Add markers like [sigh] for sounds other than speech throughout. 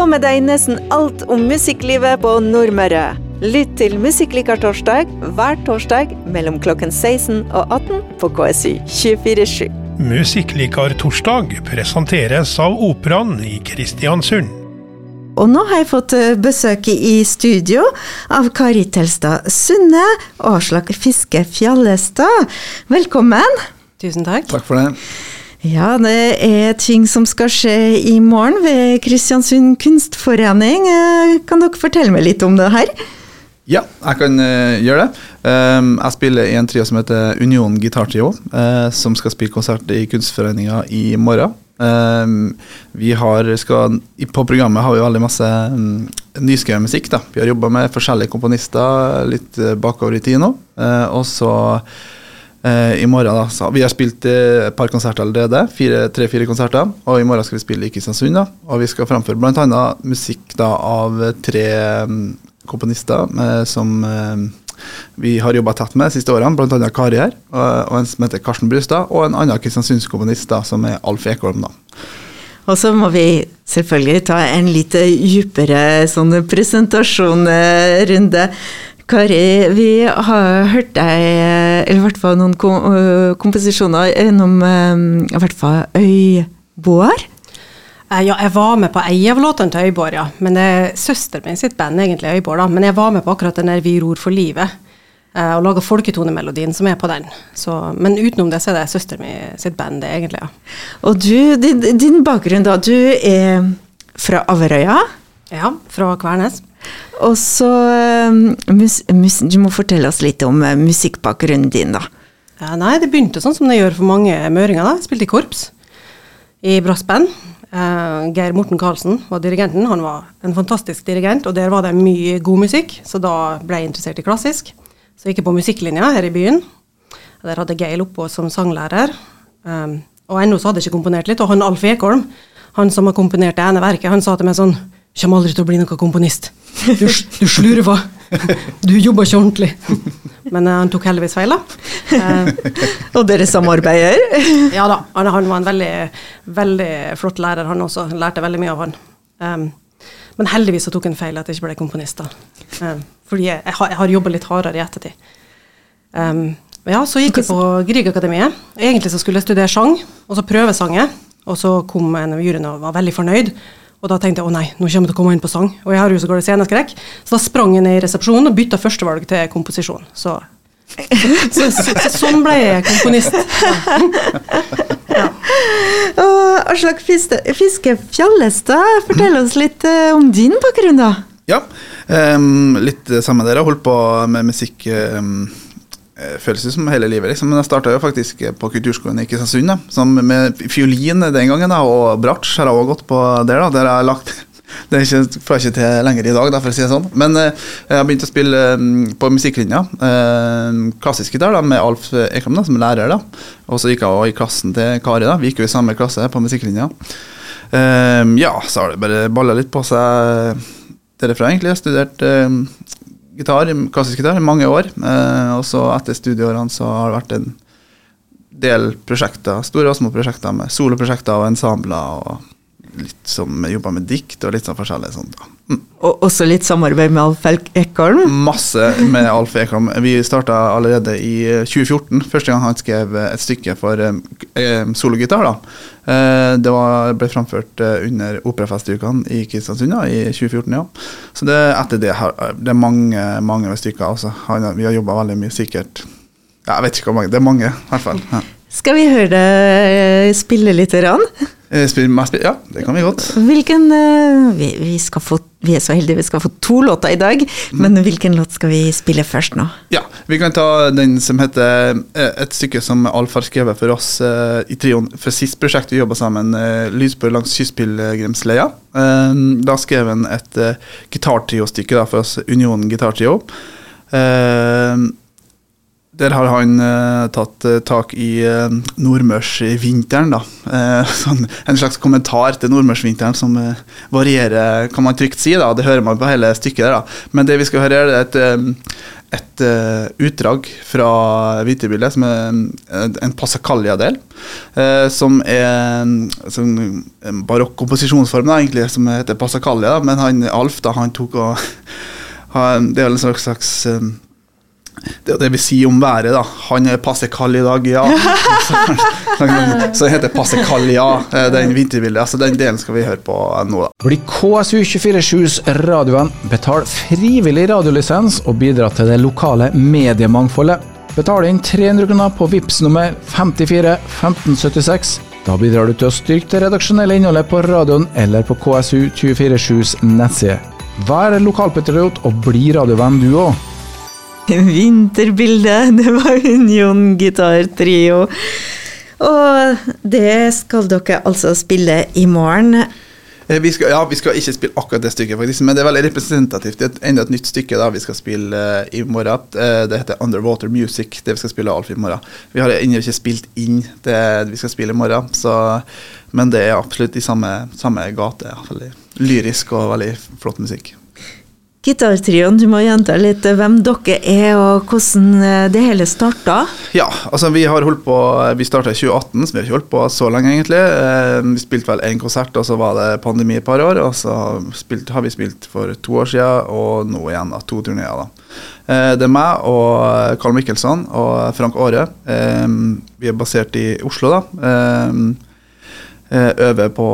Få med deg nesten alt om musikklivet på Nordmøre. Lytt til Musikklikartorsdag hver torsdag mellom klokken 16 og 18 på KSU 247. Musikklikar-torsdag presenteres av Operaen i Kristiansund. Og nå har jeg fått eh, besøk i studio av Kari Telstad Sunde og Aslak Fiske Fjallestad. Velkommen. Tusen takk. Takk for det. Ja, det er ting som skal skje i morgen ved Kristiansund kunstforening. Eh, Kan dere fortelle meg litt om det her? Ja, jeg kan uh, gjøre det. Um, jeg spiller i en trio som heter Union Gitartrio, uh, som skal spille konsert i Kunstforeninga i morgen. Um, vi har, skal, på programmet har vi veldig masse um, nyskrevet musikk. Da. Vi har jobba med forskjellige komponister litt uh, bakover i tid nå. Og så i morgen da, så Vi har spilt uh, et par konserter allerede. Tre-fire konserter. Og i morgen skal vi spille i Kristiansund. Da. Og vi skal framføre bl.a. musikk da, av tre um, komponister eh, som eh, vi har jobba tett med de siste årene, bl.a. Kari her, og, en som heter Karsten Brustad, og en annen kristiansundskomponist som er Alf Ekholm. da. Og så må vi selvfølgelig ta en litt dypere sånn presentasjonrunde. Kari, vi har hørt deg, eller i hvert fall noen kom øh, komposisjoner gjennom øh, i hvert fall Øyboer. Eh, Ja, jeg var med på ei av låtene til Øyborg, ja. Men det er søsteren min sitt band, egentlig, Øyborg, da. Men jeg var med på akkurat den der Vi ror for livet. eh, Og laga folketonemelodien som er på den. Så, men utenom det så er det søsteren min sitt band, det egentlig, ja. Og du, din, din bakgrunn da, du er fra Averøya. Ja, fra Kvernes. Og så mus, Du må fortelle oss litt om øh, musikkbakgrunnen din, da. Ja, nei, det begynte sånn som det gjør for mange møringer, da. Jeg spilte i korps i brassband. Uh, Geir Morten Karlsen var dirigenten. Han var en fantastisk dirigent, og der var det mye god musikk, så da ble jeg interessert i klassisk. Så jeg gikk jeg på musikklinja her i byen. Der hadde Geir oppå som sanglærer. Um, og ennå så hadde jeg ikke komponert litt. Og han Alf Ekholm, han som har komponert det ene verket, han sa til meg sånn Kommer aldri til å bli noen komponist. Du, du slurver. Du jobber ikke ordentlig. Men uh, han tok heldigvis feil, da. Uh, Og dere samarbeider? ja da, han, han var en veldig, veldig flott lærer, han også. Lærte veldig mye av han. Um, men heldigvis så tok han feil at jeg ikke ble komponist. da. Um, fordi jeg, jeg har, jeg har jobba litt hardere i ettertid. Um, ja, så gikk jeg på Griegakademiet. Egentlig så skulle jeg studere sang, og så prøvesange. Og så kom en av juryene og var veldig fornøyd. Og da tenkte jeg å nei, nå kommer jeg til å komme inn på sang. Og jeg har jo så dårlig sceneskrekk. Så da sprang jeg ned i resepsjonen og bytta førstevalg til komposisjon. Så, så, så, så, sånn ble jeg komponist. [laughs] Ja. Og Aslak Fiske, Fiske Fjallestad, fortell oss litt øh, om din bakgrunn, da. Ja, um, litt det samme dere. Holdt på med musikk um, eh, føles ut som hele livet, liksom. Men jeg starta jo faktisk på kulturskolen i Kristiansund, da, med fiolin den gangen, da, og bratsj har jeg også gått på der, da, der jeg har lagt [laughs] det får jeg ikke til lenger i dag, da, for å si det sånn. Men eh, jeg har begynt å spille eh, på musikklinja. Eh, klassisk gitar da, med Alf Ekholm da, som lærer. da. Og så gikk jeg også i klassen til Kari. da. Vi gikk jo i samme klasse på musikklinja. Eh, ja, så har det bare balla litt på seg derifra, egentlig. Jeg har studert eh, gitar, klassisk gitar i mange år. Eh, og så etter studieårene så har det vært en del prosjekter, store og små prosjekter med soloprosjekter og ensembler. og litt som jobba med dikt og litt sånn forskjellig sånt. Mm. Og også litt samarbeid med Alf Ekholm. Masse med Alf Ekholm. Vi starta allerede i eh, 2014, første gang han skrev eh, et stykke for eh, eh, sologitar. da. Eh, det var, ble framført eh, under Operafestukene i Kristiansund da, i 2014. ja. Så det, etter det har det er mange mange stykker. altså. Han, vi har jobba veldig mye, sikkert ja, Jeg vet ikke hvor mange, det er mange i hvert fall. Ja. Skal vi høre deg spille litt? Rann? Eh, Spill, meg spill, ja, det kan vi godt. Hvilken øh, vi, vi, få, vi er så heldige vi skal få to låter i dag, men hvilken låt skal vi spille først nå? Ja, vi kan ta den som heter eh, et stykke som Alf har skrevet for oss eh, i trioen for sist prosjekt vi jobba sammen, uh, langs kystpilegrimsleia'. Eh, da skrev han et gitartriostykke for oss, Union gitartrio. Eh, Der har han eh, tatt eh, tak i uh, nordmørsvinteren, da. Eh, [laughs] sånn, en slags kommentar til nordmørsvinteren som eh, varierer, kan man trygt si. da, Det hører man på hele stykket der. da. Men det vi skal høre, er et, eh, et eh, utdrag fra Hvitebildet, som er en, Passacaglia-del. eh, som er en barokk komposisjonsform, da, egentlig, som heter Passacaglia. Men han, Alf da, han tok og [laughs] Det er vel en slags, slags eh, er det vi sier om været, da. Han er passe kald i dag, ja. [laughs] Så, så det heter passe kald, ja, eh, den vinterbildet. Altså, den delen skal vi høre på nå, da. Bli KSU247s radiovenn, betal frivillig radiolisens og bidra til det lokale mediemangfoldet. Betal inn 300 kroner på VIPS nummer 54 1576. Da bidrar du til å styrke det redaksjonelle innholdet på radioen eller på KSU247s nettside. Vær lokalpatriot og bli radiovenn du òg. [laughs] Vinterbildet, det var Union gitartrio. Og det skal dere altså spille i morgen. Eh, Vi skal, ja, vi skal ikke spille akkurat det stykket, faktisk, men det er veldig representativt. Det er enda et nytt stykke da vi skal spille uh, i morgen. Uh, det heter Underwater Music, det vi skal spille Alf i morgen. Vi har ennå ikke spilt inn det vi skal spille i morgen, så, men det er absolutt i samme, samme gate. Veldig lyrisk og veldig flott musikk. Gitartrioen, du må gjenta litt hvem dere er og hvordan eh, det hele starta. Ja, altså vi har holdt på Vi starta i 2018, så vi har ikke holdt på så lenge, egentlig. Eh, Vi spilte vel én konsert, og så var det pandemi et par år. Og så spilt, har vi spilt for to år siden, og nå igjen, da. To turneer, da. Eh, Det er meg og Carl Mikkelsson og Frank Aare. Eh, Vi er basert i Oslo, da. Eh, eh, Øver på,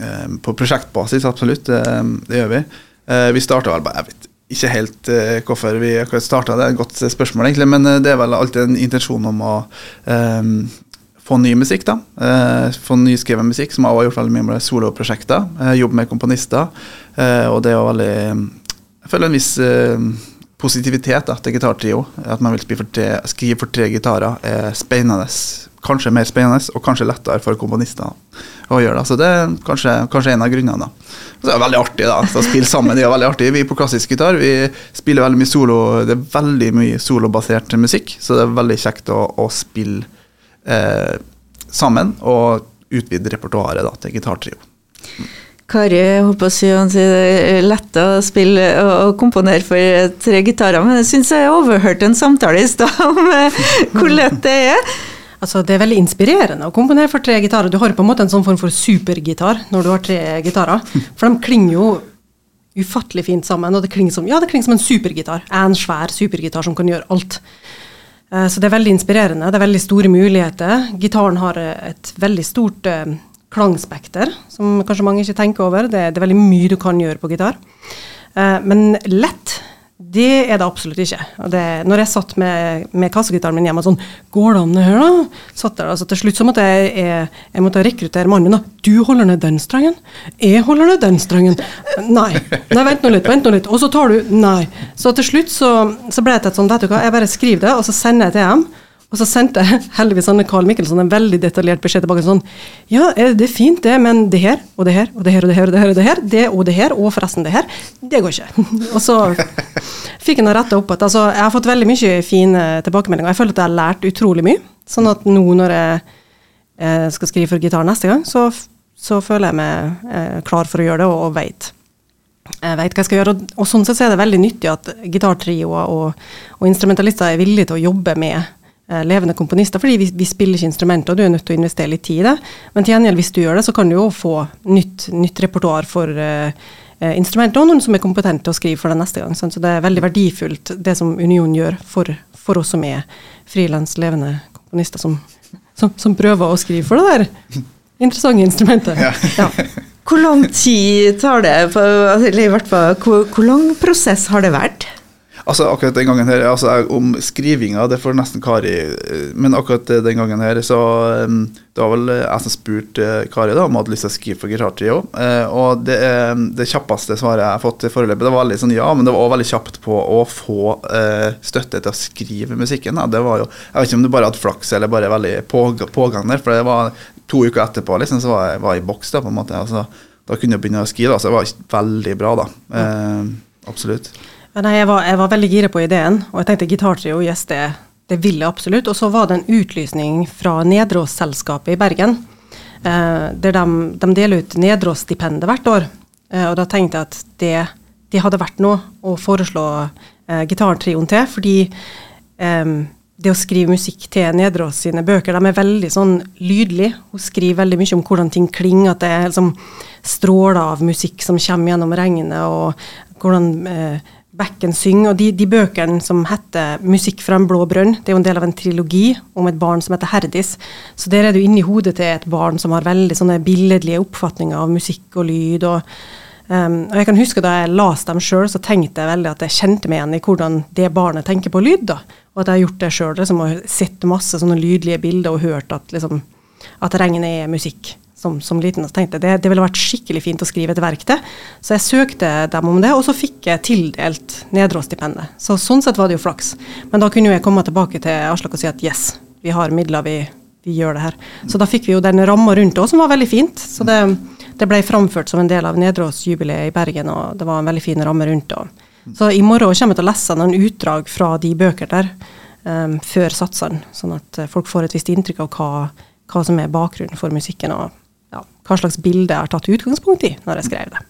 eh, på prosjektbasis, absolutt. Eh, Det gjør vi. Eh, Vi starta vel bare Jeg vet ikke helt eh, hvorfor vi akkurat starta, det er et godt spørsmål, egentlig. Men eh, det er vel alltid en intensjon om å um, få ny musikk, da. Eh, få nyskrevet musikk, som jeg har gjort veldig mye med soloprosjekter. Eh, jobbe med komponister. Eh, og det er veldig Jeg føler en viss positivitet da, til gitartrio. At man vil skrive for tre, skrive for tre gitarer er spennende. Kanskje mer spennende, og kanskje lettere for komponister å gjøre det. Så det er kanskje, kanskje en av grunnene. da. Så er det veldig artig da, så å spille sammen. Det er veldig artig. Vi på klassisk gitar vi spiller veldig mye solo. Det er veldig mye solobasert musikk, så det er veldig kjekt å, å spille eh, sammen og utvide repertoaret til gitartrio. Kari holdt på å si sier det er lett å spille og komponere for tre gitarer, men jeg syns jeg overhørte en samtale i stad om eh, hvor lett det er. Altså, det er veldig inspirerende å komponere for tre gitarer. Du har på en måte en sånn form for supergitar når du har tre gitarer. For de klinger jo ufattelig fint sammen, og det klinger som, ja, det klinger som en supergitar. En svær supergitar som kan gjøre alt. Eh, Så det er veldig inspirerende. Det er veldig store muligheter. Gitaren har eh, et veldig stort eh, klangspekter, som kanskje mange ikke tenker over. Det, det er veldig mye du kan gjøre på gitar. Men lett, det er det absolutt ikke. Det, når jeg satt med, med kassegitaren min hjemme og sånn Går det an det her, da? Satt der, altså Til slutt så måtte jeg, jeg, jeg måtte rekruttere mannen min. da. Du holder ned den strengen. Jeg holder ned den strengen. Nei. Nei, vent nå litt, vent nå litt. Og så tar du Nei. Så til slutt så, så ble det et sånt, vet du hva, jeg bare skriver det, og så sender jeg til dem. Og så sendte jeg heldigvis Anne Carl Mikkelsson en veldig detaljert beskjed tilbake. sånn, Ja, eh, det er fint det, men det her og det her og det her og det her og det her, og det her, det og det her, og forresten det her, det går ikke. [laughs] Og så fikk han retta opp at altså, jeg har fått veldig mye fine tilbakemeldinger. Jeg føler at jeg har lært utrolig mye. Sånn at nå når jeg eh, skal skrive for gitar neste gang, så, så føler jeg meg eh, klar for å gjøre det, og, og veit jeg vet hva jeg skal gjøre. Og, og sånn sett er det veldig nyttig at gitartrioer og, og instrumentalister er villige til å jobbe med levende komponister, fordi vi, vi spiller ikke instrumenter, og du er nødt til å investere litt tid i det. Men til gjengjeld, hvis du gjør det, så kan du jo få nytt, nytt repertoar for eh, eh, instrumenter, og noen som er kompetente til å skrive for deg neste gang. sant? Så det er veldig verdifullt, det som Union gjør for, for oss som er frilans levende komponister, som, som, som prøver å skrive for det der interessante instrumentet. Ja. Hvor lang tid tar det, på, eller i hvert fall, hvor, hvor lang prosess har det vært? Altså akkurat den gangen her, altså Om skrivinga, det får nesten Kari eh, Men akkurat eh, den gangen her, så eh, Det var vel jeg som spurte Kari da om hun hadde lyst til å skrive for gitartrio. Eh, og det, det kjappeste svaret jeg har fått i foreløpig, det var veldig sånn ja, men det var også veldig kjapt på å få støtte til å skrive musikken. Da. Det var jo, Jeg vet ikke om du bare hadde flaks eller bare veldig på, pågang der, for det var to uker etterpå liksom, så var jeg var i boks. Da på en måte, altså, da kunne jeg begynne å skrive, da, så det var veldig bra. da. Eh, absolutt. Nei, jeg var, jeg var veldig gira på ideen, og jeg tenkte gitartrio, yes, det, det vil jeg absolutt. Og så var det en utlysning fra Nedråsselskapet i Bergen, eh, der de, de deler ut Nedråsstipendet hvert år. Eh, og da tenkte jeg at det, det hadde vært noe å foreslå eh, gitartrioen til, fordi eh, det å skrive musikk til Nedreås sine bøker, de er veldig sånn lydlige. Hun skriver veldig mye om hvordan ting klinger, at det er liksom stråler av musikk som kommer gjennom regnet, og hvordan eh, bekken synger. Og de, de, bøkene som heter 'Musikk fra en blå brønn', det er jo en del av en trilogi om et barn som heter Herdis. Så der er du inni hodet til et barn som har veldig sånne billedlige oppfatninger av musikk og lyd. og Um, og jeg kan huske Da jeg leste dem sjøl, tenkte jeg veldig at jeg kjente meg igjen i hvordan det barnet tenker på lyd. da. Og at jeg har gjort det sjøl. Liksom, og sett masse sånne lydlige bilder og hørt at, liksom, at regnet er musikk som, som liten. Og tenkte det, det ville vært skikkelig fint å skrive et verk til. Så jeg søkte dem om det, og så fikk jeg tildelt Nedråstipendet. Så sånn sett var det jo flaks. Men da kunne jeg komme tilbake til Aslak og si at yes, vi har midler, vi, vi gjør det her. Så da fikk vi jo den ramma rundt det òg, som var veldig fint. Så det, det, ble framført som en del av Nedråsjubileet i Bergen, og det var en veldig fin ramme rundt det. Så i morgen kommer jeg til å lese noen utdrag fra de bøker der um, før satsene, sånn at folk får et visst inntrykk av hva, hva som er bakgrunnen for musikken. og ja, hva slags bilde jeg har tatt utgangspunkt i når jeg skrev det.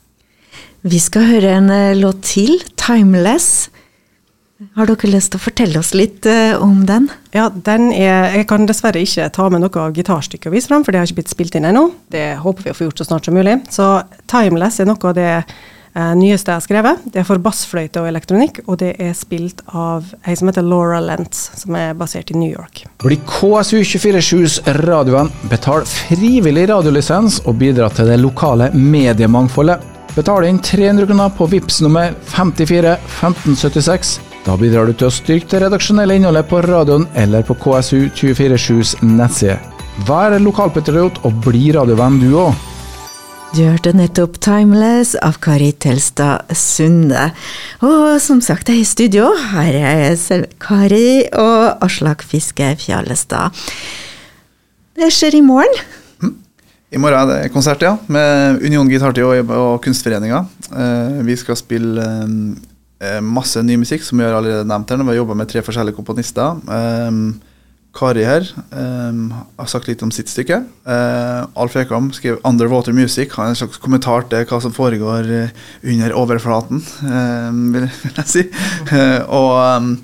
Vi skal høre en uh, låt til, 'Timeless'. Har dere lyst til å fortelle oss litt uh, om den? Ja, den er, Jeg kan dessverre ikke ta med noe gitarstykke å vise fram, for det har ikke blitt spilt inn ennå. Det håper vi å få gjort så snart som mulig. Så 'Timeless' er noe av det uh, nyeste jeg har skrevet. Det er for bassfløyte og elektronikk, og det er spilt av ei som heter Laura Lentz, som er basert i New York. Bli KSU247s radiovenn, betal frivillig radiolisens og bidra til det lokale mediemangfoldet. Betal inn 300 kroner på VIPS nummer 54 1576. Da bidrar du til å styrke det redaksjonelle innholdet på radioen eller på KSU247s nettside. Vær lokalpatriot og bli radiovenn du òg. Du hørte nettopp 'Timeless' av Kari Telstad Sunde. Og som sagt, jeg er i studio. Her er selv Kari og Aslak Fiske Fjallestad. Det skjer i morgen. I morgen er det konsert, ja. Med Union Gitartrio og Kunstforeninga. Eh, vi skal spille eh, masse ny musikk, som vi har allerede nevnt her. Vi har jobba med tre forskjellige komponister. Eh, Kari her um, har sagt litt om sitt stykke. Uh, Alf Ekam skrev 'Underwater Music'. Har en slags kommentar til hva som foregår uh, under overflaten, um, vil, jeg si. og um,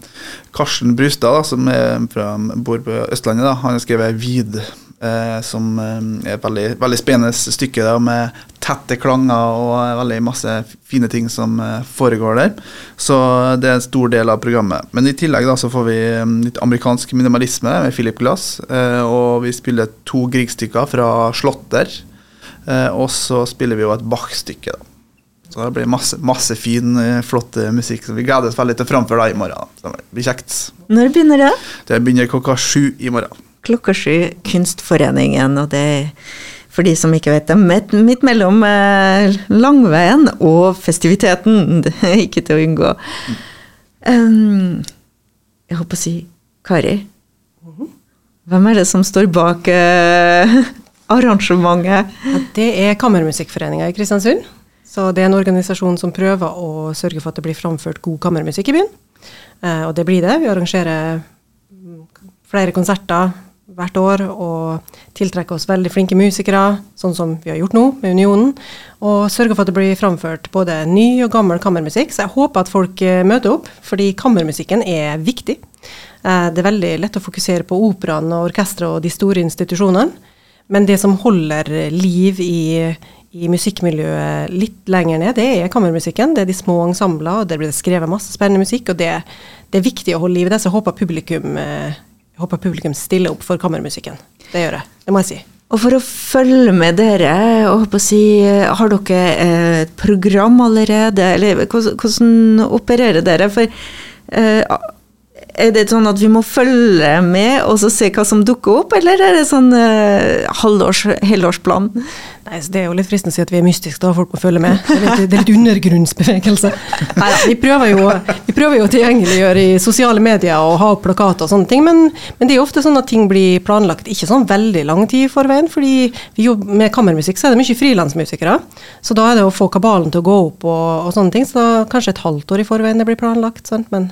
Karsten Brustad, da, som er fra, bor på Østlandet, da, han har skrevet 'Vid'. Som er et veldig, veldig spennende stykke der, med tette klanger og veldig masse fine ting som foregår der. Så det er en stor del av programmet. Men i tillegg da så får vi litt amerikansk minimalisme med Philip Glass. Og vi spiller to Grieg-stykker fra Slåtter. Og så spiller vi jo et Bach-stykke, da. Så det blir masse, masse fin, flott musikk som vi gleder oss veldig til å framføre da i morgen. Så det blir kjekt. Når begynner det? Det begynner klokka sju i morgen. Klokka sju, Kunstforeningen, og det er for de som ikke vet det, midt mellom eh, Langveien og festiviteten. [laughs] Det er ikke til å unngå. Um, jeg håper å si Kari. Hvem er det som står bak uh, [laughs] arrangementet? Det er Kammermusikkforeninga i Kristiansund. Så det er en organisasjon som prøver å sørge for at det blir framført god kammermusikk i byen. Uh, og det blir det. Vi arrangerer flere konserter hvert år og tiltrekke oss veldig flinke musikere, sånn som vi har gjort nå med Unionen. Og sørge for at det blir framført både ny og gammel kammermusikk. Så jeg håper at folk møter opp, fordi kammermusikken er viktig. Det er veldig lett å fokusere på operaen og orkesteret og de store institusjonene. Men det som holder liv i, i musikkmiljøet litt lenger ned, det er kammermusikken. Det er de små ensembler, og det blir skrevet masse spennende musikk. Og det, det er viktig å holde liv i det, så jeg håper publikum jeg håper publikum stiller opp for kammermusikken. Det gjør jeg. Det må jeg si. Og for å følge med dere, si, har dere et program allerede? Eller hvordan opererer dere? For er det sånn at vi må følge med og så se hva som dukker opp, eller er det sånn halvårs, helårsplan? Nei, så Det er jo litt fristende å si at vi er mystiske, da folk må følge med. Det er litt, det litt undergrunnsbevegelse. Nei, vi prøver jo vi prøver jo å tilgjengeliggjøre i sosiale medier og ha opp plakater og sånne ting, men, men, det er jo ofte sånn at ting blir planlagt ikke sånn veldig lang tid i forveien, fordi vi jobber med kammermusikk så er det mye frilansmusikere. Så da er det å få kabalen til å gå opp og, og sånne ting, så da kanskje et halvt år i forveien det blir planlagt. Sant? Men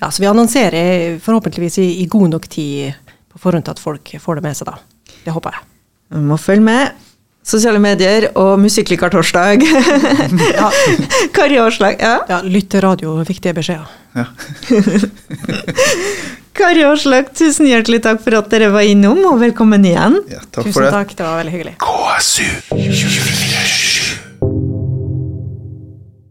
ja, så vi annonserer forhåpentligvis i, i god nok tid på forhånd til at folk får det med seg da. Det håper jeg. Vi må følge med. Sosiale medier og Musikklikar torsdag. [laughs] ja. [laughs] Kari Aarslag. Ja. ja Lytteradio, viktige beskjeder. Ja. [laughs] Kari Aarslag, tusen hjertelig takk for at dere var innom, og velkommen igjen. Ja, takk tusen for det. takk, det var veldig hyggelig. KSU 24